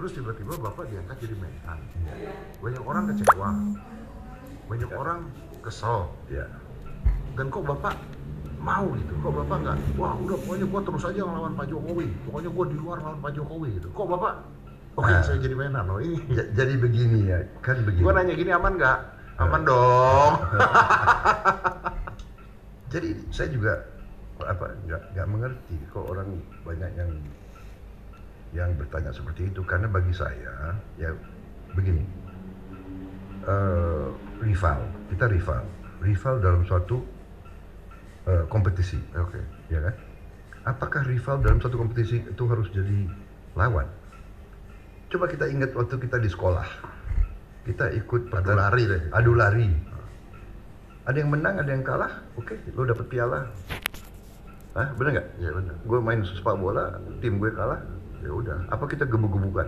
terus tiba-tiba bapak diangkat jadi menhan banyak orang kecewa. Banyak Ya. orang kesel. Ya. Dan kok bapak mau gitu? Kok bapak nggak wah udah pokoknya gua terus aja ngelawan Pak Jokowi. Pokoknya gua di luar ngelawan Pak Jokowi gitu. Kok bapak oke Nah. saya jadi menhan loh ini. Ja- jadi begini ya kan begini. Gua nanya gini aman nggak? Aman dong. Jadi saya juga apa nggak nggak mengerti kok orang banyak yang yang bertanya seperti itu. Karena bagi saya ya begini. Eh, rival. Kita rival. Rival dalam suatu eh, kompetisi. Oke ya kan? Apakah rival dalam satu kompetisi itu harus jadi lawan? Coba kita ingat waktu kita di sekolah. Kita ikut adu lari deh. Adu lari. Ada yang menang ada yang kalah? Oke lo dapet piala. Hah, bener nggak? Ya benar gue main sepak bola tim gue kalah ya udah. Apa kita gebuk-gebukan